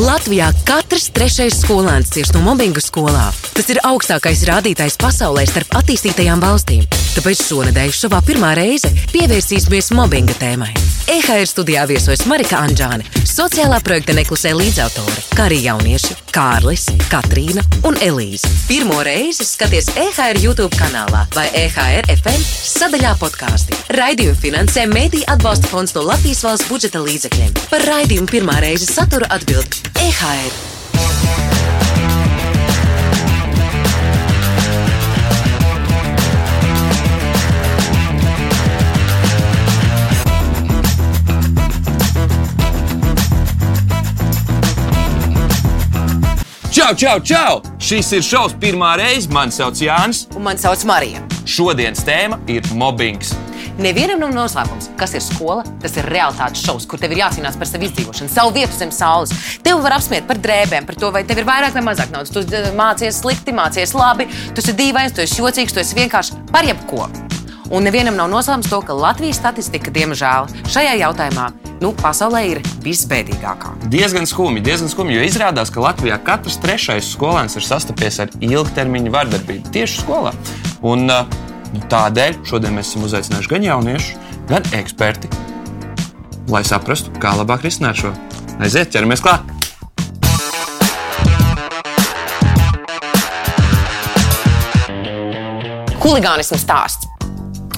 Latvijā katrs trešais skolēns cieš no mobbinga skolā. Tas ir augstākais rādītājs pasaulē starp attīstītajām valstīm. Tāpēc šonadēļ savā pirmā reize pievērsīsimies mobbinga tēmai. EHR studijā viesojas Marika Anģāne, sociālā projekta neklusē līdzautore, kā arī jaunieši Kārlis, Katrīna un Elīze. Pirmo reizi skaties EHR YouTube kanālā vai EHR FM sadaļā podkāstī. Raidījumu finansē Mēdī atbalsta fonds no Latvijas valsts budžeta līdzekļiem. Par raidījumu pirmā reize satura atbild EHR. Čau, čau, čau! Šis ir šovs pirmā reize. Mani sauc Jānis. Un man sauc Marija. Šodienas tēma ir mobbings. Nevienam nav noslēpums, kas ir skola. Tas ir realitātes šovs, kur tev ir jācīnās par savu izdzīvošanu, savu vietu zem saules. Tev var apsmiet par drēbēm, par to, vai tev ir vairāk vai mazāk naudas. Tu eh, mācies slikti, mācies labi, tu esi dīvains, tu esi jocīgs, tu esi vienkārši par jebko. Un nevienam nav noslēpums to, ka Latvijas statistika, diemžēl, šajā jautājumā nu, pasaulē ir visbēdīgākā. Diezgan skumji, diezgan skumji, jo izrādās, ka Latvijā katrs trešais skolēns ir sastapies ar ilgtermiņa vardarbību tieši skolā. Un, uh, nu, tādēļ šodien mēs esam uzaicinājuši gan jauniešus, gan eksperti, lai saprastu, kā labāk risināt šo. Aiziet, ķeramies klāt! Huligānismu stāsts.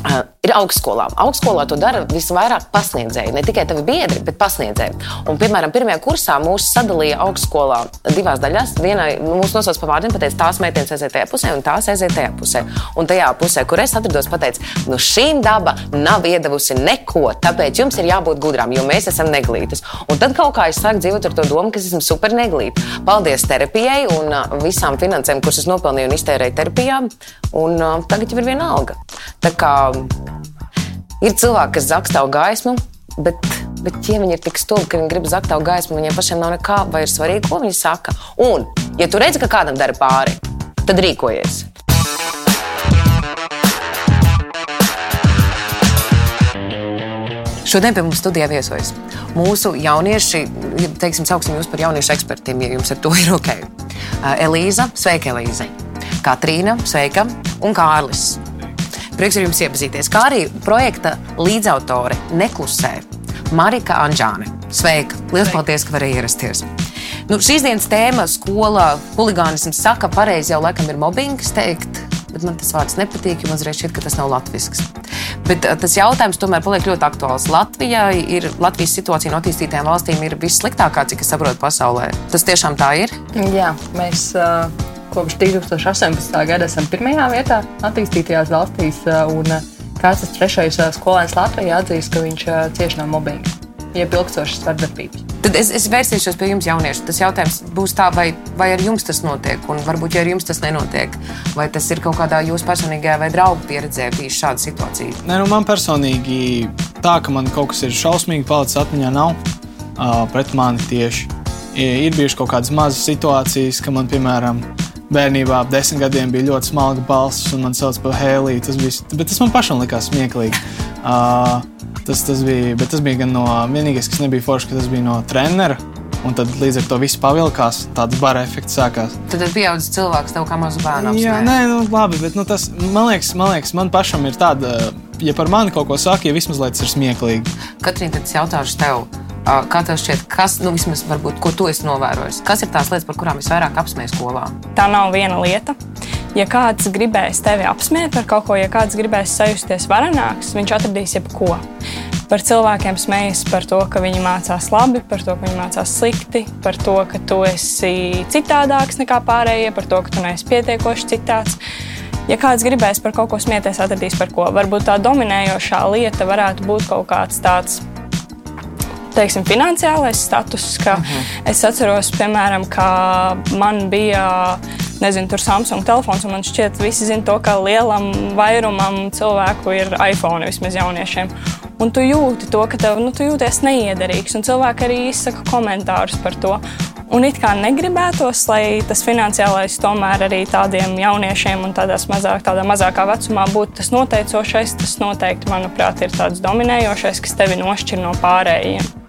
Uh, ir augstskolā. Augstskolā to dara visvairāk pasniedzēji. Ne tikai tavi biedri, bet pasniedzēji. Un, piemēram, pirmajā kursā mūs sadalīja augstskolā divās daļās. Vienai mūsu nosauca pa vārdiem, pateica, tās meitenes aiziet tajā pusē, un tās aiziet tajā pusē. Un tajā pusē, kur es atrados, pateica, nu šīm daba nav iedavusi neko, tāpēc jums ir jābūt gudrām, jo mēs esam neglītas. Un tad kaut kā es sāku dzīvot ar to domu, ka es esmu super neglīta. Paldies terapijai un uh, visām finansēm, kuras es nopelnīju un iztērēju terapijā. Un uh, tagad jau ir viena alga. Tā kā Ir cilvēki, kas tavu gaismu, bet, bet ja viņi ir tik stulbi, ka viņi grib zagt tavu gaismu, viņiem pašiem nav nekā, vai ir svarīgi, ko viņi saka. Un, ja tu redzi, ka kādam dara pāri, tad rīkojies. Šodien pie mums studijā viesojas mūsu jaunieši, teiksim, sauksim jūs par jauniešu ekspertiem, ja jums ar to ir ok. Elīza, sveika, Elīza. Katrīna, sveika, un Kārlis. Prieks ar jums iepazīties, kā arī projekta līdzautore Neklusē Marika Anģāne. Sveika! Lielas paldies, ka varēji ierasties! Nu, šīs dienas tēma - skola, huligānisms, saka, pareizi jau laikam ir mobbings teikt, bet man tas vārds nepatīk, jo man uzreiz šķiet, ka tas nav latvisks. Bet uh, tas jautājums tomēr paliek ļoti aktuāls. Latvijai ir Latvijas situācija no attīstītajām valstīm ir vissliktākā, cik es saprotu, pasaulē. Tas tiešām tā ir. Jā, mēs uh, kopš 2018. gada esam pirmajā vietā attīstītajās valstīs, uh, un uh, katrs trešais uh, skolēns Latvijā atzīst, ka viņš uh, cieš no mobbinga, jeb ilgstošas vardarbības. Tad es, es vērsīšos pie jums, jaunieši. Tas jautājums būs tā, vai, vai ar jums tas notiek, un varbūt, ja ar jums tas nenotiek, vai tas ir kaut kādā jūsu personīgajā vai draugu pieredzē bijis šāda situācija. Nē, nu man personīgi tā, ka man kaut kas ir šausmīgi palicis atmiņā, nav uh, pret mani tieši. Ir, ir bijušas kaut kādas mazas situācijas, ka man, piemēram, bērnībā ap desmit gadiem bija ļoti smalka balss, un man sauc par Hēliju. Tas, bija, bet tas man pašam likās smieklīgi. Uh, tas, tas, bija, bet tas bija gan no vienīgais, kas nebija forši, ka tas bija no trenera. Un tad līdz ar to viss pavilkās, tāds bara efekts sākās. Tad ir pieaugušs cilvēks, tev kā mazu bērnu. Jā, nē, nu, labi, bet nu, tas man liekas, man liekas, man pašam ir tāda, ja par mani kaut ko saka, ja vismaz lai tas ir smieklīgi. Katrīna, tad es jautāšu tev, kā tev šķiet, kas, nu, vismaz, varbūt, ko tu esi novērojis? Kas ir tās lietas, par kurām visvairāk apsmēja skolā? Tā nav viena lieta. Ja kāds gribēs tevi apsmiet par kaut ko, ja kāds gribēs sajusties varenāks, viņš atradīs jebko. Par cilvēkiem smējas par to, ka viņi mācās labi, par to, ka viņi mācās slikti, par to, ka tu esi citādāks nekā pārējie, par to, ka tu neesi pietiekoši citāds. Ja kāds gribēs par kaut ko smieties, atradīs par ko. Varbūt tā dominējošā lieta varētu būt kaut kāds tāds teiksim, finansiālais status. Uh -huh. Es atceros, piemēram, ka man bija nezinu, tur Samsung telefons, un man šķiet, ka visi zina to, ka lielam vairumam cilvēku ir iPhone, vismaz jauniešiem. Un tu jūti to, ka tev, nu, tu jūties neiederīgs, un cilvēki arī izsaka komentārus par to. Un it kā negribētos, lai tas finansiālais tomēr arī tādiem jauniešiem un mazāk, tādā mazākā vecumā būtu tas noteicošais. Tas noteikti, manuprāt, ir tāds dominējošais, kas tevi nošķir no pārējiem.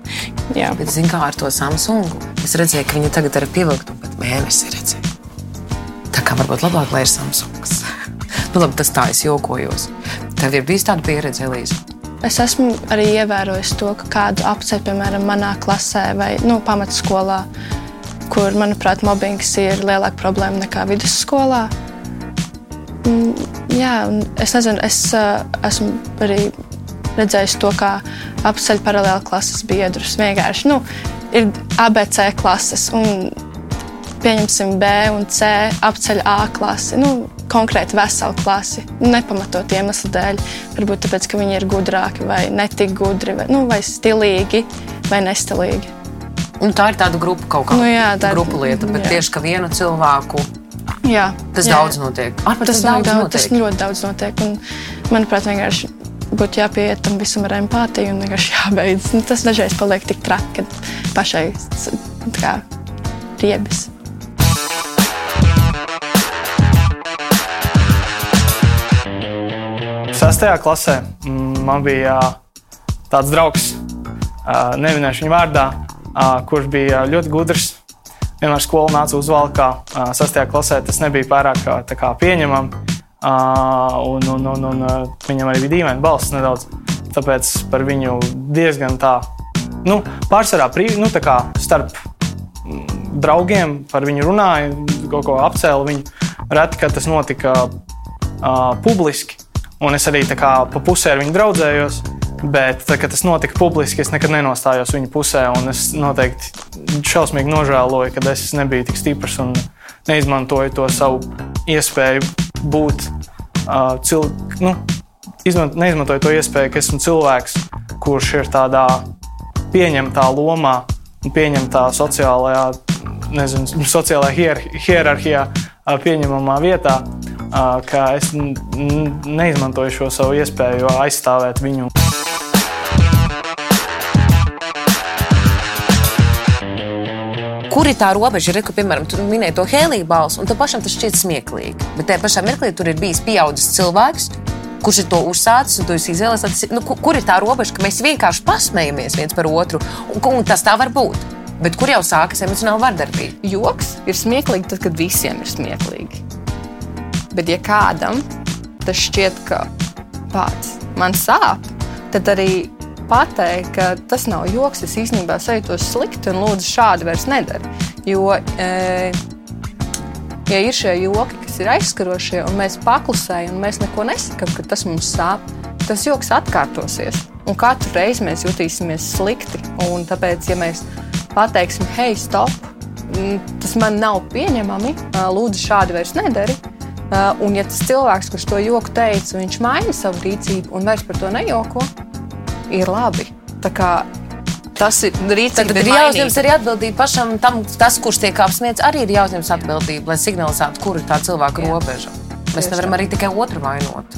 Jā. Bet, zin, kā ar to Samsungu? Es redzēju, ka viņi tagad ir pievilkti un pat mēnesi redzēju. Tā kā varbūt labāk, lai ir Samsungs. nu, labi, tas tā es jokojos. Tev ir bijis tāda pieredze, Elīze? Es esmu arī ievērojis to, ka kādu apceļ, piemēram, manā klasē vai nu, pamatskolā, kur, manuprāt, mobbings ir lielāka problēma nekā vidusskolā. Mm, Jā, es nezinu, es uh, esmu arī redzējis to, kā apceļ paralēli klases biedrus. Vienkārši nu, ir ABC klases, un pieņemsim B un C apceļ A klasi. Nu, konkrēti veselu klasi, nepamatot iemeslu dēļ. Varbūt tāpēc, ka viņi ir gudrāki vai netik gudri, vai, nu, vai stilīgi vai nestilīgi. Nu, tā ir tāda grupa kaut kāda Nu jā, tā ir- grupu lieta, bet jā. tieši ka vienu cilvēku Jā, tas jā, daudz notiek. Ar, Tas, tas, tas, daudz daudz, tas notiek. ļoti daudz notiek. Un, manuprāt, vienkārši būtu jāpieiet tam visam ar empātiju un vienkārši jābeidz. Nu, tas dažreiz paliek tik traki, ka pašai kā riebis. Sastajā klasē mm, man bija tāds draugs, neminēšu viņu vārdā, kurš bija ļoti gudrs. Vienmēr skolā nāca uzvalkā. ā, Sastajā klasē tas nebija pārāk ā, Un, un, un, un viņam arī bija dīvaina balss nedaudz. Tāpēc par viņu diezgan tā, nu, pārsvarā brīvi, nu, tā kā starp mm, draugiem par viņu runāja, kaut ko apcēla viņu. Reti, kad tas notika uh, publiski. Un es arī kā pa pusē ar viņu draudzējos. Bet, tā, kad tas notika publiski, es nekad nenostājos viņa pusē. Es noteikti šausmīgi nožēloju, ka es nebiju tik stiprs un neizmantoju to savu iespēju būt uh, cilvēkam. Nu, izmant, neizmantoju to iespēju, ka esmu cilvēks, kurš ir tādā pieņemtā lomā un pieņemtā sociālajā, nezinu, sociālajā hier, hierarhijā, ā, pieņemamā vietā, ā, ka es neizmantoju šo savu iespēju aizstāvēt viņu. Kur ir tā robeža? Ir, ka, piemēram, tu minēji to hēlīju balsu, un tev pašam tas šķiet smieklīgi. Bet tajā pašā mirklī tur ir bijis pieaudzis cilvēks, kurš ir to uzsācis, un izvēlējies. tas- Nu, ku- kur ir tā robeža, ka mēs vienkārši pasmējamies viens par otru, un, un tas tā var būt? Bet kur jau sākas emocionāla vardarbība? Joks ir smieklīgi tad, kad visiem ir smieklīgi. Bet, ja kādam tas šķiet, ka pats man sāp, tad arī pateikt, ka tas nav joks, es īstenībā sajūtos slikti un lūdzu šādi vairs nedara. Jo, e, ja ir šie joki, kas ir aizskarošie, un mēs paklusējam, un mēs neko nesakām, ka tas mums sāp, tas joks atkārtosies. Un katru reizi mēs jutīsimies slikti. Un tāpēc, ja mēs pateiksim, hei, stop, mm, tas man nav pieņemami, ā, lūdzu, šādi vairs nedari. Ā, Un, ja tas cilvēks, kurš to joku teica, viņš maina savu rīcību un vairs par to nejoko, ir labi. Tas ir rīcība. Tad ir jāuzņemas arī atbildība pašam tam, tas, kurš tiek apsmiets, arī ir jāuzņemas atbildība, lai signalizētu, kur ir tā cilvēka Jā. robeža. Mēs Tieši nevaram tā. arī tikai otru vainot.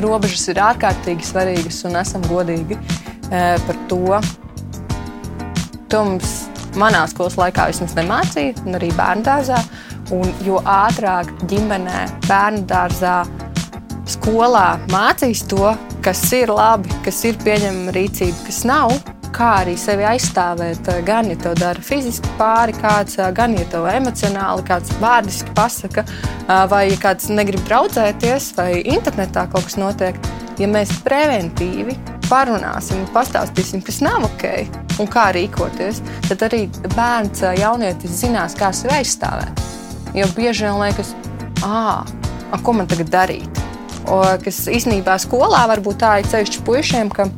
robežas ir ārkārtīgi svarīgas un esam godīgi e, par to. To mums manā skolas laikā vismaz nemācīja, un arī bērnu dārzā. Un jo ātrāk ģimenē, bērnu dārzā, skolā mācīs to, kas ir labi, kas ir pieņemama rīcība, kas nav. Kā arī sevi aizstāvēt, eh, gan ja to dara fiziski pāri kāds, eh, gan ja to emocionāli kāds vārdiski pasaka, eh, vai ja kāds negrib draudzēties, vai internetā kaut kas notiek. Ja mēs preventīvi parunāsim un pastāstīsim, kas nav ok un kā rīkoties, tad arī bērns, jaunietis zinās, kā sevi aizstāvēt. Jo bieži vien liekas, ah, ko man tagad darīt? Kas īstenībā skolā var būt tā, ir ceļš puišiem, ka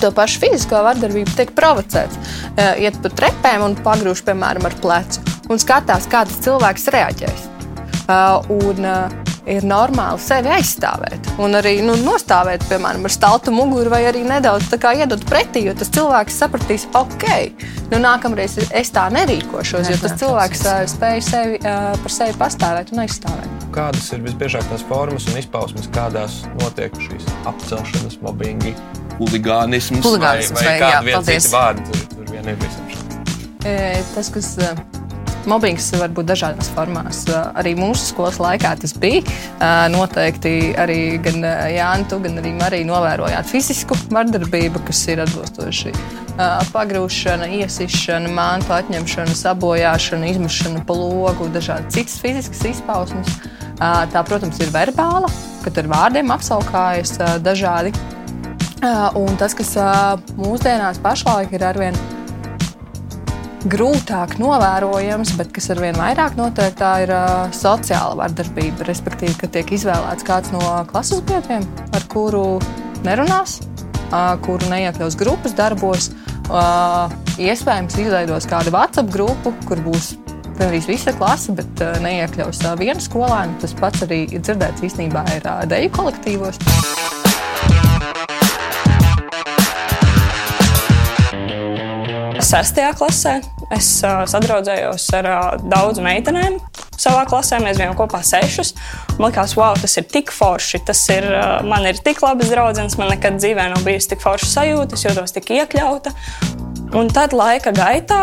to pašu fizisko vardarbību tiek provocēts. Eh, Iet pa trepēm un pagrūž, piemēram, ar plecu un skatās, kā tas cilvēks reaģēs. Uh, un, uh, Ir normāli sevi aizstāvēt, un arī nu, nostāvēt, piemēram, ar staltu muguru, vai arī nedaudz iedot pretī, jo tas cilvēks sapratīs, ok, nu, nākamreiz es tā nerīkošos, jo tas cilvēks spēj sevi, par sevi pastāvēt un aizstāvēt. Kādas ir visbiežāk tās formas un izpausmes, kādās notiek šīs apcelšanas, mobbingi, huligānisms, Huligānisms, vai- vai, vai kādi citi vārdi tur, tur vien ir visam šim? Tas, kas mobbings var būt dažādās formās. Arī mūsu skolas laikā tas bija. Noteikti arī gan Jānis, gan arī Marija novērojāt fizisku vardarbību, kas ir atbilstoši pagrūšana, iesišana, mantu atņemšana, sabojāšana, izmešana pa logu, dažādi citas fiziskas izpausmes. Tā, protams, ir verbāla, kad ar vārdiem apsaukājas dažādi. Un tas, kas mūsdienās pašlaik ir arvien grūtāk novērojams, bet kas ar vien vairāk notiek, tā ir uh, sociāla vardarbība. Respektīvi, ka tiek izvēlēts kāds no klases biedriem, ar kuru nerunās, uh, kuru neiekļaus grupas darbos. Uh, iespējams, izveidos kādu WhatsApp grupu, kur būs gandrīz visa klase, bet neiekļaus vienu skolēnu. Tas pats arī ir dzirdēts īstenībā ir deju kolektīvos. Sestajā klasē es uh, sadraudzējos ar uh, daudzu meitenēm. Savā klasē mēs bijām kopā sešas. Man liekas, wow, tas ir tik forši. Tas ir, uh, man ir tik labas draudzenes, man nekad dzīvē nav bijusi tik forša sajūta, es jūtos tik iekļauta. Un tad laika gaitā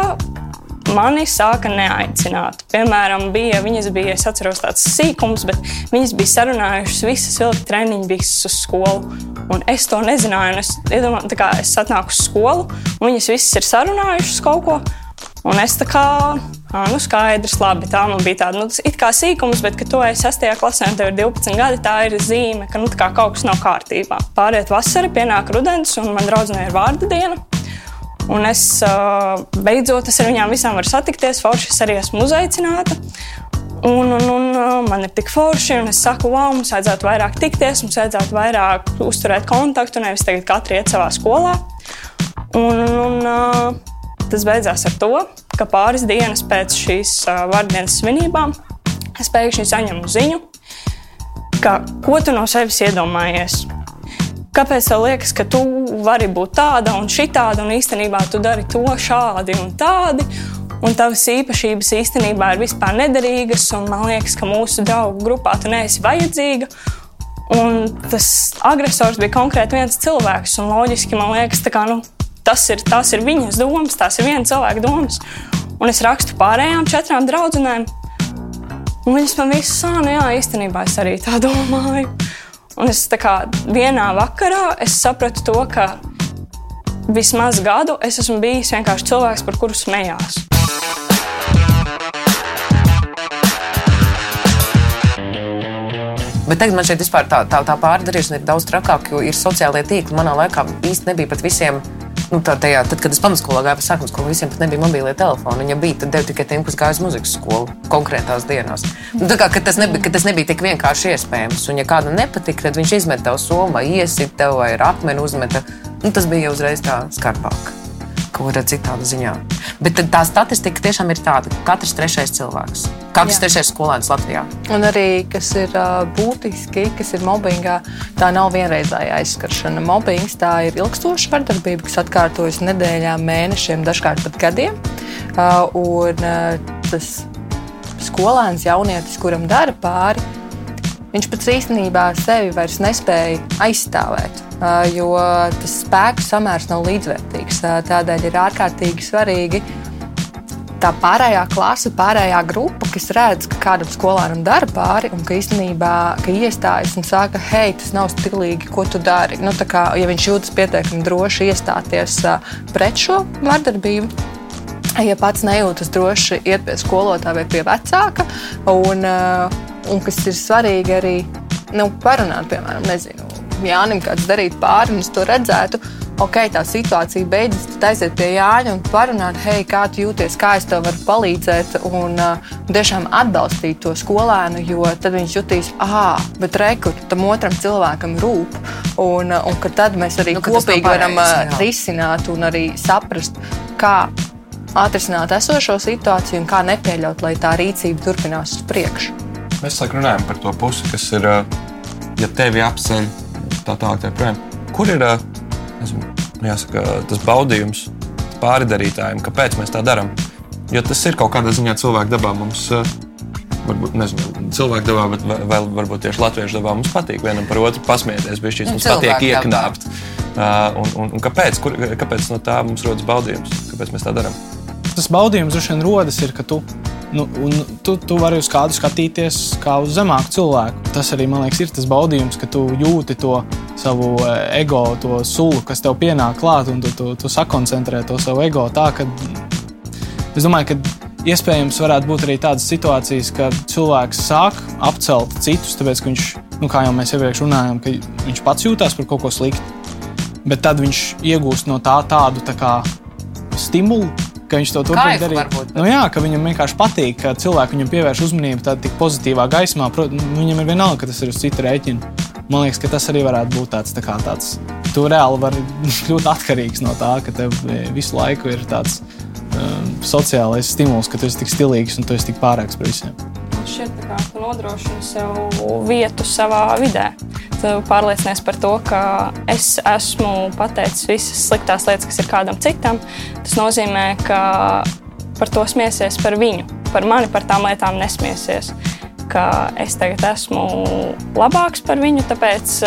mani sāka neaicināt. Piemēram, bija, viņas bija, es atceros, tāds sīkums, bet viņas bija sarunājušas visas vilka treniņu bikses uz skolu. Un es to nezināju. Es, iedomā, kā, es atnāku uz skolu, un viņas visas ir sarunājušas kaut ko. Un es tā kā, ah, nu, skaidrs, labi, tā man bija tāda, nu, it kā sīkums, bet, kad tu esi 6. klasē un tev ir 12 gadi, tā ir zīme, ka, nu, kā kaut kas nav kārtībā. Pāriet vasara, pienāk rudens, un man draudzenei ir vārda diena. Un es beidzot es ar viņām visām varu satikties. Forši es arī esmu uzaicināta. Un, un, un man ir tik forši, un es saku, wow, mums vajadzētu vairāk tikties, mums vajadzētu vairāk uzturēt kontaktu, nevis tagad katrs iet savā skolā. Un, un, tas beidzās ar to, ka pāris dienas pēc šīs vardienas svinībām es pēkšņi saņemu ziņu, ka ko tu no sevis iedomājies? Kāpēc tev liekas, ka tu vari būt tāda un šitāda, un īstenībā tu dari to šādi un tādi? Un tavas īpašības īstenībā ir vispār nederīgas, un man liekas, ka mūsu draugu grupā tu neesi vajadzīga. Un tas agresors bija konkrēti viens cilvēks, un loģiski man liekas, kā, nu, tas, ir, tas ir viņas domas, tās ir viena cilvēka domas. Un es rakstu pārējām četrām draudzenēm, un viņas man visas sāna, nu jā, īstenībā es arī tā domāju. Un es kā, vienā vakarā sapratu to, ka vismaz gadu es esmu bijis vienkārši cilvēks, par kuru smējās. Bet tagad man šeit vispār tā, tā, tā pārdarīšana ir daudz trakāka, jo ir sociālie tīkli. Manā laikā īsti nebija pat visiem nu, tā, tajā, tad, kad es pamatskolā gāju, sākuma skolā, visiem pat nebija mobilie telefoni. Viņa bija, tad devu tikai tiem, kas gāja uz muzikas skolu konkrētās dienās. Nu, tā kā tas nebija, tas nebija tik vienkārši iespējams. Un, ja kādam nepatika, tad viņš izmet tev somu, vai iesit tev, vai ar akmeni uzmeta. Nu, tas bija uzreiz tā skarbāk kaut kādā citādā ziņā. Bet tā statistika tiešām ir tāda, ka katrs trešais cilvēks, katrs trešais skolēns Latvijā. Un arī, kas ir būtiski, kas ir mobbingā, tā nav vienreizēja aizskaršana. Mobbings tā ir ilgstoša vardarbība, kas atkārtojas nedēļām, mēnešiem, dažkārt pat gadiem. Un tas skolēns, jaunietis, kuram dara pāri, viņš pats īstenībā sevi vairs nespēja aizstāvēt jo tas spēku samērs nav līdzvērtīgs. Tādēļ ir ārkārtīgi svarīgi tā pārējā klase, pārējā grupa, kas redz, ka kādam skolēnam dara pāri un ka īstenībā ka iestājas un saka, hei, tas nav stilīgi, ko tu dari. Nu, kā, ja viņš jūtas pietiekami droši iestāties pret šo vardarbību. Ja pats nejūtas droši iet pie skolotāja vai pie vecāka, un, un kas ir svarīgi arī nu, parunāt, piemēram, nezinu, Jānim kāds darīt pāri, un es to redzētu. Ok, tā situācija beidzas, tad aiziet pie Jāņa un parunāt, hei, kā tu jūties, kā es tev varu palīdzēt, un uh, tiešām atbalstīt to skolēnu, jo tad viņš jutīs, ah, bet rekur tam otram cilvēkam rūp, un, uh, un ka tad mēs arī nu, kopīgi varam uh, risināt un arī saprast, kā atrisināt esošo situāciju un kā nepieļaut, lai tā rīcība turpinās uz priekšu. Mēs runājam par to pusi, kas ir, ja tevi apceļ tā tālāk. Tā projām. Kur ir nezinu, jāsaka, tas baudījums pāridarītājiem, kāpēc mēs tā darām? Jo tas ir kaut kādā ziņā cilvēku dabā mums. Varbūt, nezinu, cilvēku dabā, bet vēl varbūt tieši latviešu dabā mums patīk vienam par otru pasmieties. Bišķīs, mums patīk ieknāpt. Uh, un, un, un kāpēc? Kur, kāpēc no tā mums rodas baudījums? Kāpēc mēs tā darām? Tas baudījums droši vien rodas, ir, ka tu Nu, tu, tu vari uz kādu skatīties kā uz zemāku cilvēku. Tas arī man liekas, ir tas baudījums, ka tu jūti to savu eh, ego, to sulu, kas tev pienāk klāt, un tu, tu, tu sakoncentrē to savu ego tā, ka es domāju, ka iespējams varētu būt arī tādas situācijas, ka cilvēks sāk apcelt citus, tāpēc ka viņš, nu, kā jau mēs iepriekš runājām, ka viņš pats jūtas par kaut ko sliktu. Bet tad viņš iegūst no tā tādu tā kā stimulu, ka viņš to turpina darīt. Varbūt, nu, jā, ka viņam vienkārši patīk, ka cilvēki viņam pievērš uzmanību tādā pozitīvā gaismā. Protams, nu, viņam ir vienalga, ka tas ir uz cita rēķina. Man liekas, ka tas arī varētu būt tāds, tā kā, tāds tu reāli vari kļūt atkarīgs no tā, ka tev e, visu laiku ir tāds um, sociālais stimuls, ka tu esi tik stilīgs un tu esi tik pārāks par visiem. Šķiet, ka tu nodrošini sev vietu savā vidē tu pārliecinies par to, ka es esmu pateicis visas sliktās lietas, kas ir kādam citam. Tas nozīmē, ka par to smiesies par viņu, par mani, par tām lietām nesmiesies. Ka es tagad esmu labāks par viņu, tāpēc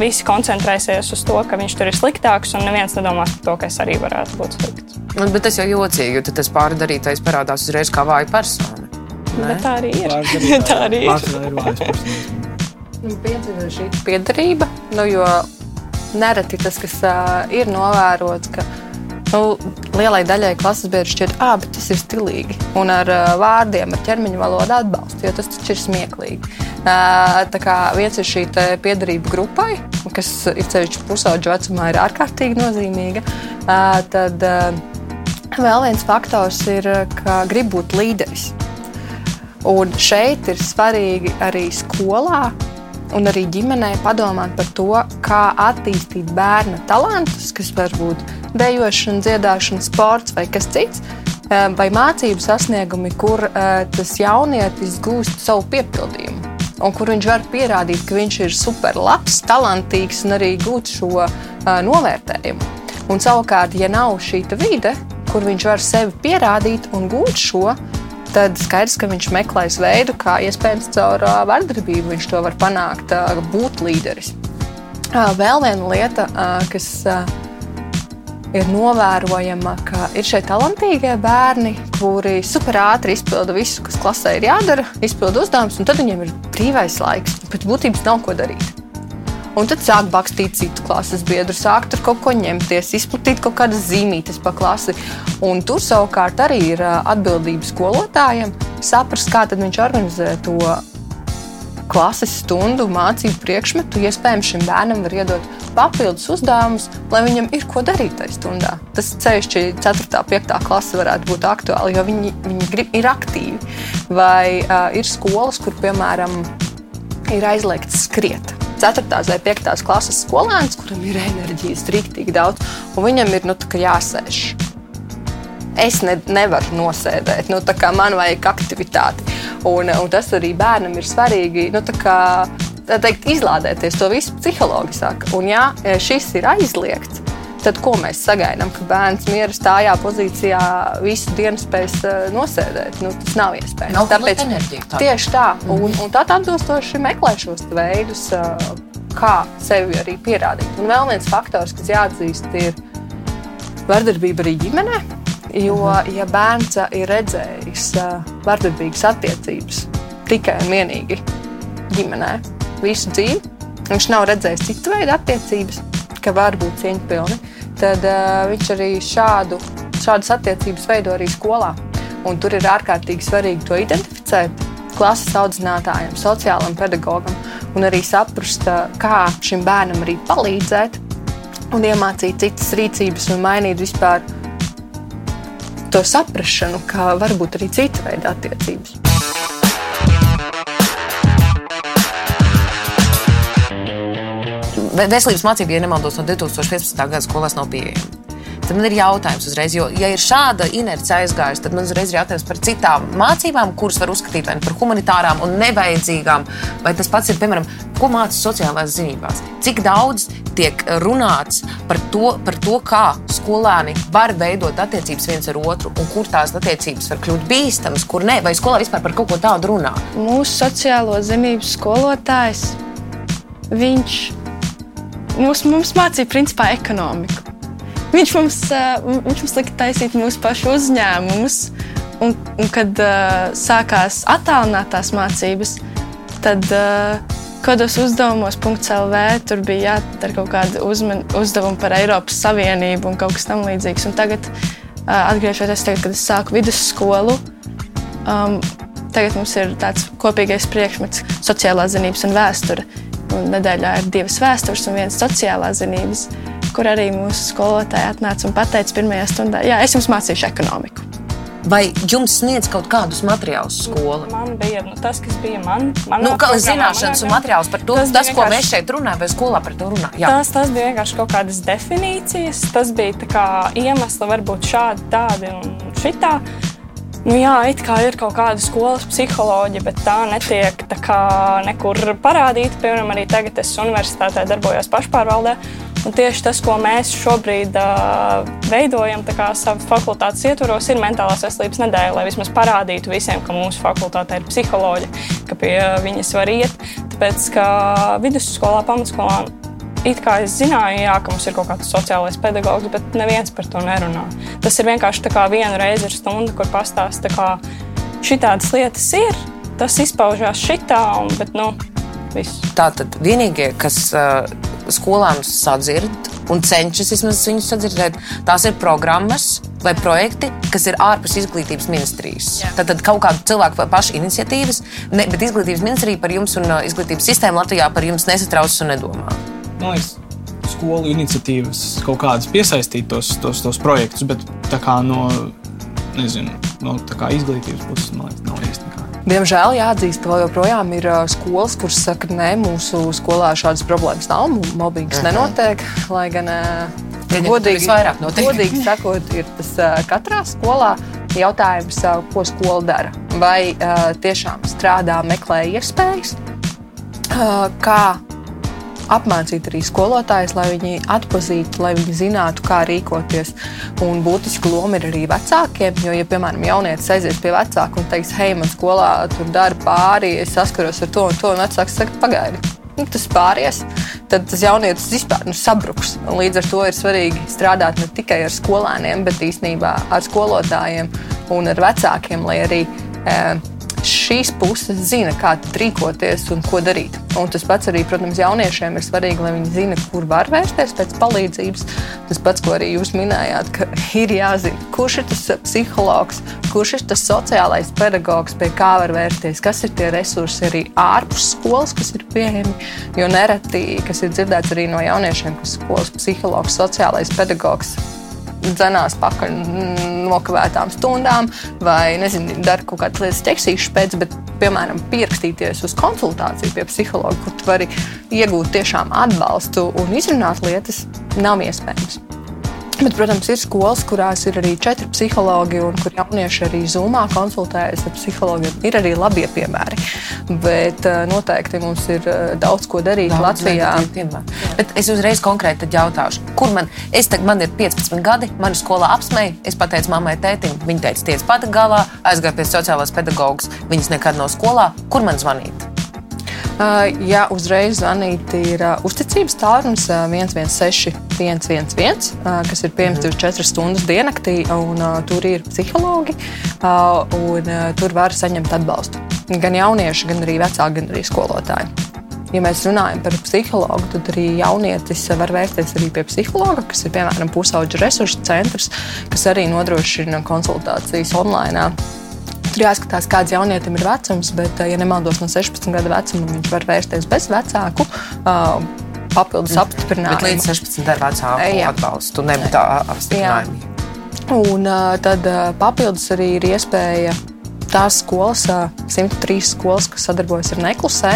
visi koncentrēsies uz to, ka viņš tur ir sliktāks, un neviens nedomās par to, ka es arī varētu būt slikts. Bet tas jau jocīgi, jo tas pārdarītais parādās uzreiz kā vāja persona. Bet tā arī ir. tā arī ir. Nu, šī piedarība, nu, jo nereti tas, kas uh, ir novērots, ka nu, lielai daļai klases biedru šķiet, bet tas ir stilīgi. Un ar uh, vārdiem, ar ķermeņa valodu atbalstu, jo tas taču ir smieklīgi. Uh, tā kā viens ir šī piedarība grupai, kas ir ceļš pusauģu vecumā, ir ārkārtīgi nozīmīga. Uh, tad vēl viens faktors ir, ka grib būt līderis. Un šeit ir svarīgi arī skolā un arī ģimenei padomāt par to, kā attīstīt bērna talantus, kas var būt dejošana, dziedāšana, sports vai kas cits, eh, vai mācību sasniegumi, kur eh, tas jaunietis gūst savu piepildījumu. Un kur viņš var pierādīt, ka viņš ir superlabs, talantīgs un arī gūt šo uh, novērtējumu. Un savukārt, ja nav šī vide, kur viņš var sevi pierādīt un gūt šo, tad skaidrs, ka viņš meklēs veidu, kā iespējams caur vardarbību viņš to var panākt, būt līderis. Vēl viena lieta, kas ir novērojama, ka ir šie talantīgie bērni, kuri super ātri izpilda visu, kas klasē ir jādara, izpilda uzdevumus, un tad viņiem ir brīvais laiks. Pēc būtības nav ko darīt. Un tad sāk bakstīt citu klases biedru, sāk tur kaut ko ņemties, izplatīt kaut kādas zīmītes pa klasi. Un tur savukārt arī ir atbildība skolotājiem saprast, kā viņš organizē to klases stundu, mācību priekšmetu. Iespējams, šim bērnam var iedot papildus uzdevumus, lai viņam ir ko darīt tajā stundā. Tas ceļš, 4. un 5. klase varētu būt aktuāli, jo viņi, viņi grib, ir aktīvi. Vai uh, ir skolas, kur, piemēram, ir aizliegts skriet 4. vai 5. klases skolēns, kuram ir enerģijas rīktīgi daudz, un viņam ir nu, jāsēž. Es ne, nevaru nosēdēt, nu, man vajag aktivitāti. Un, un tas arī bērnam ir svarīgi. Nu, kā, teikt, izlādēties to visu psiholoģiski. Un, ja šis ir aizliegts, tad ko mēs sagaidām, ka bērns miera stājā pozīcijā visu dienu spēs uh, nosēdēt? Nu, tas nav iespējams. Nav Tāpēc enerģija, tā. tieši tā. Mm. Un, un tad atbilstoši meklē šos veidus, uh, kā sevi arī pierādīt. Un vēl viens faktors, kas jāatzīst, ir vardarbība arī ģimenē. Jo, mm. ja bērns ir redzējis vardarbīgas attiecības tikai un vienīgi ģimenē visu dzīvi, viņš nav redzējis citu veidu attiecības, ka var būt cieņpilni, tad uh, viņš arī šādu, šādas attiecības veido arī skolā. Un tur ir ārkārtīgi svarīgi to identificēt klases audzinātājiem, sociālajiem pedagogam un arī saprast, kā šim bērnam arī palīdzēt un iemācīt citas rīcības un mainīt vispār to saprāšanu, ka var būt arī cita veida attiecības. Veselības mācība, ja nemaldos, no 2015. gada skolās nav pieejama. Tad man ir jautājums uzreiz, jo, ja ir šāda inerce aizgājusi, tad man uzreiz ir jautājums par citām mācībām, kuras var uzskatīt par humanitārām un nevajadzīgām. Vai tas pats ir, piemēram, ko mācās sociālās zinībās? Cik daudz tiek runāts par to, par to, kā skolēni var veidot attiecības viens ar otru, un kur tās attiecības var kļūt bīstamas, kur nē, vai skolā vispār par kaut ko tādu runā? Mūsu sociālo zinību skolotājs. Viņš mums, mums mācīja principā ekonomiku. Viņš mums, uh, viņš mums lika taisīt mūsu pašu uzņēmumus, un, un kad uh, sākās attālinātās mācības, tad uh, kādos uzdevumos, .CLV tur bija jādara kaut kāda uzman, uzdevuma par Eiropas Savienību un kaut kas tamlīdzīgs. Un tagad, uh, atgriežoties tagad, kad es sāku vidusskolu, um, tagad mums ir tāds kopīgais priekšmets - sociālās zinības un vēsture. Un nedēļā ir divas vēstures un viens sociālās zinības, kur arī mūsu skolotāja atnāca un teica, pirmajā stundā, jā, es jums mācīšu ekonomiku. Vai jums sniedz kaut kādus materiālus skola? Man bija nu, tas, kas bija man. Nu, kā zināšanas un materiāls par to, tas, tas ko mēs šeit runājam, vai skolā par to runājam. Tas, tas bija vienkārši kaut kādas definīcijas, tas bija kā iemesli, varbūt šādi, tādi un šitā. Nu, jā, it kā ir kaut kāda skolas psiholoģija, bet tā netiek tā kā nekur parādīta. Piemēram, arī tagad es universitātē darbojos pašpārvaldē. Un tieši tas, ko mēs šobrīd uh, veidojam, savas fakultātes ietvaros, ir mentālās veselības nedēļa, lai vismaz parādītu visiem, ka mūsu fakultātē ir psiholoģi, ka pie viņas var iet. Tāpēc, ka vidusskolā, pamatskolā it kā es zināju, jā, ka mums ir kaut kāds sociālais pedagogs, bet neviens par to nerunā. Tas ir vienkārši tā kā vienu reizi ir stunda, kur pastāsta, ka šitādas lietas ir, tas izpaužās šitā, un, bet, nu, viss. Tā tad vienīgie, kas. Uh skolām sadzird un cenšas vismaz viņus sadzirdēt. Tās ir programmas vai projekti, kas ir ārpus izglītības ministrijas. Jā. Tad, tad kaut kāda cilvēka paša iniciatīvas, ne, bet izglītības ministrija par jums un uh, izglītības sistēma Latvijā par jums nesatraucas un nedomā. Man liekas, skolu iniciatīvas kaut kādas piesaistīt tos, tos, tos projektus, bet tā kā no, nezinu, no kā izglītības puses man liekas, nav īsti. Diemžēl jāatzīst, ka joprojām ir skolas, kuras saka, ka mūsu skolā šādas problēmas nav, mobbings -huh. nenotiek. Lai gan, ja godīgi, godīgi sakot, ir tas katrā skolā jautājums, ko skola dara. Vai tiešām strādā, meklē iespējas, kā apmācīt arī skolotājus, lai viņi atpazītu, lai viņi zinātu, kā rīkoties. Un būtiski loma ir arī vecākiem, jo, ja, piemēram, jaunietis aizies pie vecāka un teiks, hei, man skolā tur dara pāri, es saskaros ar to un to, un vecāks saka, pagaidi. Nu, tas pāries, tad tas jaunietis vispār nu, sabruks. Un līdz ar to ir svarīgi strādāt ne tikai ar skolēniem, bet īstenībā ar skolotājiem un ar vecākiem, lai arī eh, šīs puses zina, kā rīkoties un ko darīt. Un tas pats arī, protams, jauniešiem ir svarīgi, lai viņi zina, kur var vērsties pēc palīdzības. Tas pats, ko arī jūs minējāt, ka ir jāzina, kurš ir tas psihologs, kurš ir tas sociālais pedagogs, pie kā var vērsties, kas ir tie resursi arī ārpus skolas, kas ir pieejami. Jo nereti, kas ir dzirdēts arī no jauniešiem, ka skolas psihologs, sociālais pedagogs dzenās pakaļ nokavētām stundām, vai nezinu, dara kaut kādas lietas ķeksīšas pēc, bet, piemēram, pierakstīties uz konsultāciju pie psihologa, kur tu vari iegūt tiešām atbalstu un izrunāt lietas, nav iespējams. Bet, protams, ir skolas, kurās ir arī četri psihologi, un kur jaunieši arī zumā konsultējas ar psihologiem. Ir arī labie piemēri. Bet eh, noteikti mums ir eh, daudz ko darīt daudz Latvijā. Bet es uzreiz konkrēti jautāšu, kur man, es tagad, man ir 15 gadi, man skolā apsmēja. Es pateicu mammai, tētim, viņa teica, tiec pati galā, aizgāju pie sociālās pedagogas. Viņas nekad nav skolā. Kur man zvanīt? Uh, jā, uzreiz zvanīt ir uh, uzticības tālrunis uh, 116, 111, uh, kas ir pieejams 24 stundas diennaktī. Un, tur ir psihologi, un tur var saņemt atbalstu. Gan jaunieši, gan arī vecāki, gan arī skolotāji. Ja mēs runājam par psihologu, tad arī jaunietis var vērsties arī pie psihologa, kas ir piemēram pusauģa resursu centrs, kas arī nodrošina konsultācijas online Tur jāskatās, kāds jaunietim ir vecums, bet, ja nemaldos no 16 gadu vecuma, viņš var vērsties bez vecāku. Uh, papildus apstiprinājumu. Bet līdz 16 ar vecāku atbalstu, tā apstiprinājumu. Un uh, tad uh, papildus arī ir iespēja tās skolas, 103 skolas, kas sadarbojas ar Neklusē,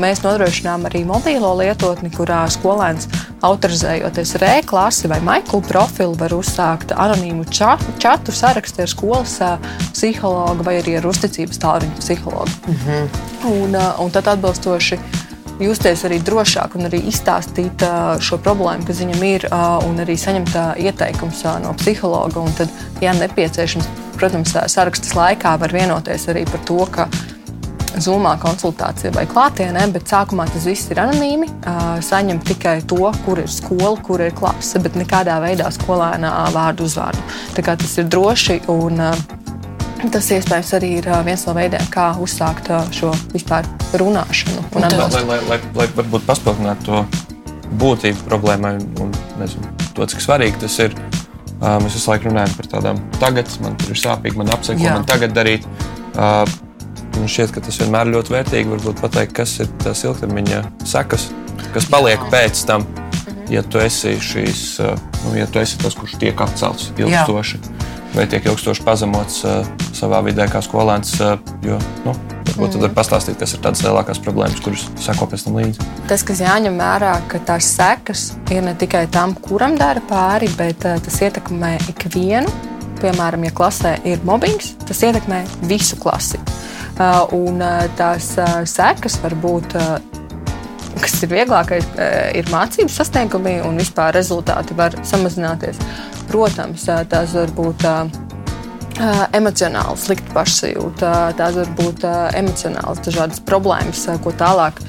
mēs nodrošinām arī mobīlo lietotni, kurā skolēns autorizējoties ar e-klasi vai maiklu profilu, var uzsākt anonīmu čatu, čatu sarakstu ar skolas psihologu vai arī ar uzticības tālruņa psihologu. -hmm. un, un tad atbilstoši justies arī drošāk un arī izstāstīt šo problēmu, kas viņam ir, un arī saņemt ieteikumus no psihologa. Un tad, ja nepieciešams, protams, sarakstas laikā var vienoties arī par to, ka Zumā konsultācija vai klātienē, bet sākumā tas viss ir anonīmi. Saņem tikai to, kur ir skola, kur ir klase, bet nekādā veidā skolēnā vārdu uzvārdu. Tā kā tas ir droši un Tas iespējams arī ir viens no veidiem, kā uzsākt šo vispār runāšanu. Un lai, lai, lai, lai, lai varbūt paspildinātu to būtību problēmai un nezinu, to, cik svarīgi tas ir. Mēs visu laiku runājam par tādām tagad, man tur ir sāpīgi, man apsaka, ko man tagad darīt. Man šķiet, ka tas vienmēr ir ļoti vērtīgi. Varbūt pateikt, kas ir tās ilgtermiņa sekas, kas paliek Jā. pēc tam, ja tu esi, šīs, nu, ja tu esi tas, kurš tiek atcelts ilgstoši. Jā vai tiek ilgstoši pazemots uh, savā vidē kā skolēns. Uh, jo, nu, Varbūt tad var pastāstīt, kas ir tādas lielākās problēmas, kuras seko pēc tam līdzi. Tas, kas jāņem vērā, ka tās sekas ir ne tikai tam, kuram dara pāri, bet uh, tas ietekmē ikvienu. Piemēram, ja klasē ir mobbings, tas ietekmē visu klasi. Uh, un uh, tās uh, sekas var būt kas ir vieglākais, ir mācību sasniegumi un vispār rezultāti var samazināties. Protams, tās var būt emocionāli slikta pašsajūta, tās var būt emocionāli dažādas problēmas, ko tālāk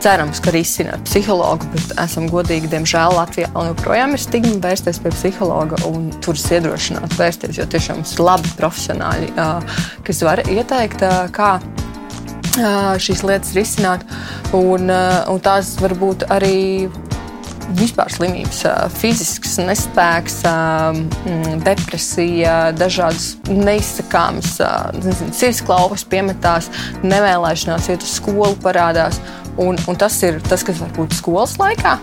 cerams, ka risina ar psihologu, bet esam godīgi, diemžēl Latvijā joprojām ir stigma vērsties pie psihologa un tur iedrošināt vērsties, jo tiešām ir labi profesionāļi, kas var ieteikt, kā šīs lietas risināt. Un, un tās var būt arī vispār slimības, fizisks nespēks, mm, depresija, dažādas neizsakāmas sirdsklaupas piemetās, nevēlēšanās iet uz skolu parādās. Un, un tas ir tas, kas var būt skolas laikā.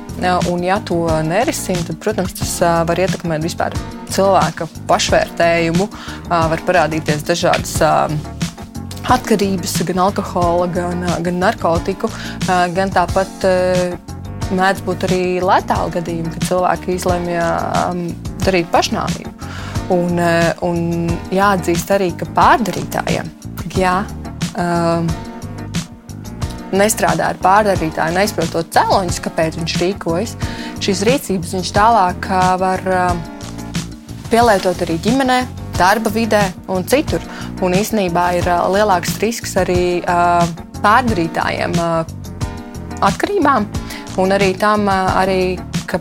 Un, ja to nerisina, tad, protams, tas var ietekmēt vispār cilvēka pašvērtējumu, var parādīties dažādas atkarības, gan alkohola, gan, gan narkotiku, gan tāpat mēdz būt arī letāli gadījumi, kad cilvēki izlemj um, darīt pašnāvību. Un, uh, un jāatzīst arī, ka pārdarītājiem, ja um, nestrādā ar pārdarītāju, neizprot to cēloņus, kāpēc viņš rīkojas, šīs rīcības viņš tālāk uh, var um, pielietot arī ģimenē, darba vidē un citur. Un īsnībā ir uh, lielāks risks arī pārdarītājiem atkarībām un arī tam, arī, ka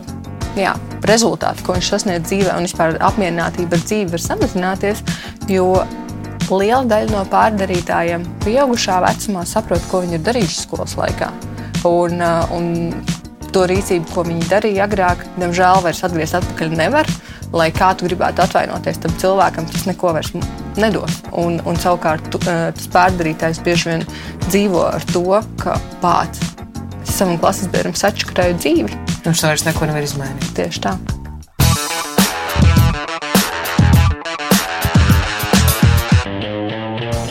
jā, rezultāti, ko viņš sasniedz dzīvē, un vispār apmierinātība ar dzīvi var samazināties. Jo liela daļa no pārdarītājiem pieaugušā vecumā saprot, ko viņi ir darījuši skolas laikā. Un, un to rīcību, ko viņi darīja agrāk, diemžēl vairs atgriezt atpakaļ nevar. Lai kā tu gribētu atvainoties tam cilvēkam, tas neko vairs nedos. Un, un savukārt tu, tas pārdarītājs bieži vien dzīvo ar to, ka pats savam klases biedram sačakarēju dzīvi. Viņš vairs neko nevar izmainīt. Tieši tā.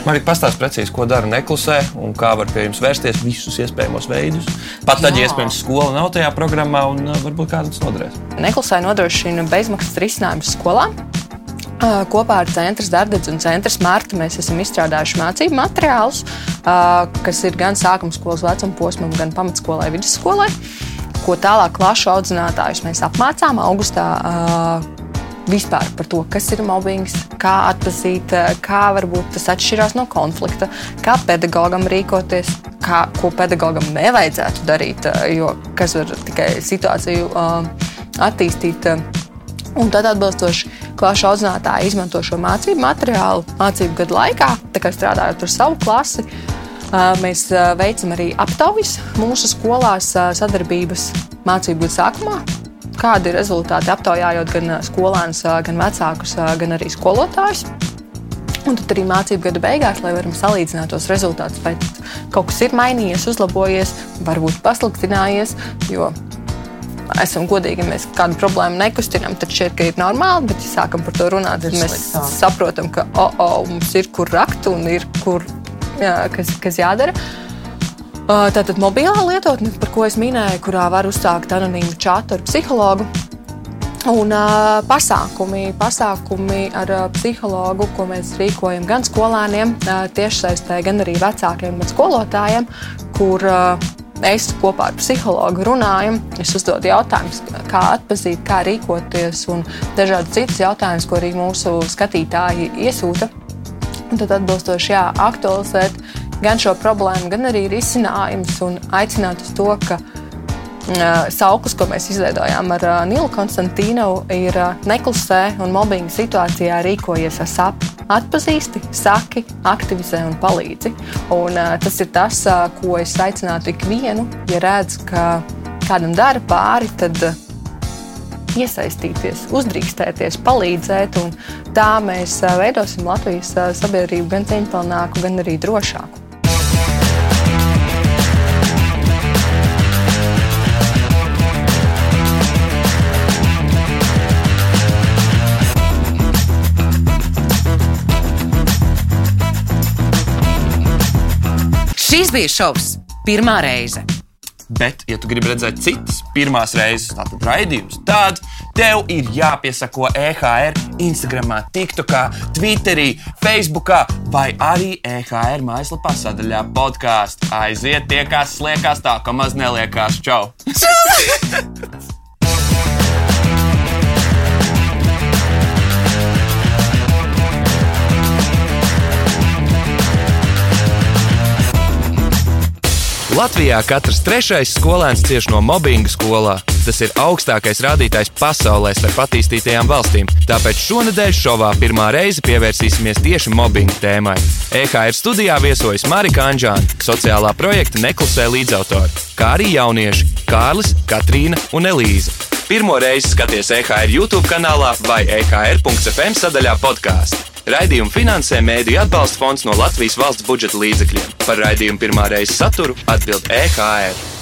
Marika pastāsta precīzi, ko dara neklusē un kā var pie jums vērsties visus iespējamos veidus. Pat tad, ja iespējams skola nav tajā programmā un uh, varbūt kāds noderēs. Neklusē nodrošina bezmaksas risinājumus skolām. Kopā ar Centra Dārdas un Centra Marta mēs esam izstrādājuši mācību materiālus, kas ir gan sākuma skolas vecuma posmam, gan pamatskolai, vidusskolai. Ko tālāk klašu audzinātājus mēs apmācām augustā vispār par to, kas ir mobbings, kā atzīt, kā varbūt tas atšķirās no konflikta, kā pedagogam rīkoties, kā, ko pedagogam nevajadzētu darīt, jo kas var tikai situāciju attīstīt Un tad atbilstoši klašu audzinātāji izmanto šo mācību materiālu mācību gadu laikā, strādājot ar savu klasi. Mēs veicam arī aptaujas mūsu skolās sadarbības mācību gadu sākumā. Kādi ir rezultāti aptaujājot gan skolēnus, gan vecākus, gan arī skolotājus? Un tad arī mācību gada beigās, lai varam salīdzināt tos rezultātus, vai kaut kas ir mainījies, uzlabojies, varbūt pasliktinājies. Jo esam godīgi, mēs kādu problēmu nekustinām, tad šķiet, ka ir normāli. Bet, ja sākam par to runāt, tad mēs sliktā. saprotam, ka oh, oh, mums ir kur rakt un ir kur, jā, kas, kas jādara. Tātad mobilā lietotne, par ko es minēju, kurā var uzsākt anonīmu čatu ar psihologu. Un uh, pasākumi, pasākumi ar uh, psihologu, ko mēs rīkojam gan skolēniem, uh, tiešsaistē, gan arī vecākiem un skolotājiem, kur uh, Mēs kopā ar psihologu runājam, es uzdodu jautājumus, kā atzīt, kā rīkoties, un dažādi citas jautājumus, ko arī mūsu skatītāji iesūta. Un tad atbilstoši jā, aktualizēt gan šo problēmu, gan arī risinājumus un aicināt uz to, ka sauklis, ko mēs izveidojām ar Nilu Konstantīnu, ir neklusē un mobbinga situācijā rīkojies ar SAP atpazīsti, saki, aktivizē un palīdzi. Un, tas ir tas, ko es aicinātu ikvienu, ja redz, ka kādam dara pāri, tad iesaistīties, uzdrīkstēties, palīdzēt. Tā mēs veidosim Latvijas sabiedrību gan cieņpilnāku, gan arī drošāku. Šis bija šovs pirmā reize. Bet, ja tu gribi redzēt citas pirmās reizes, tātad raidījumus, tad tev ir jāpiesako EHR Instagram, TikTok, Twitterī, Facebook vai arī EHR mājaslapā sadaļā podkāstu. Aiziet tie, kas liekas tā, ka maz neliekās. Čau! Latvijā katrs trešais skolēns cieš no mobbinga skolā. Tas ir augstākais rādītājs pasaulē starp attīstītajām valstīm. Tāpēc šonadēļ šovā pirmā reize pievērsīsimies tieši mobbinga tēmai. EHR studijā viesojas Marika Anģāna, sociālā projekta Neklusē līdzautore, kā arī jaunieši Kārlis, Katrīna un Elīza. Pirmo reizi skaties EHR YouTube kanālā vai EHR.FM sadaļā podkāstu. Raidījumu finansē Mēdīļu atbalsta fonds no Latvijas valsts budžeta līdzekļiem. Par raidījumu pirmā reizes saturu atbild EHR.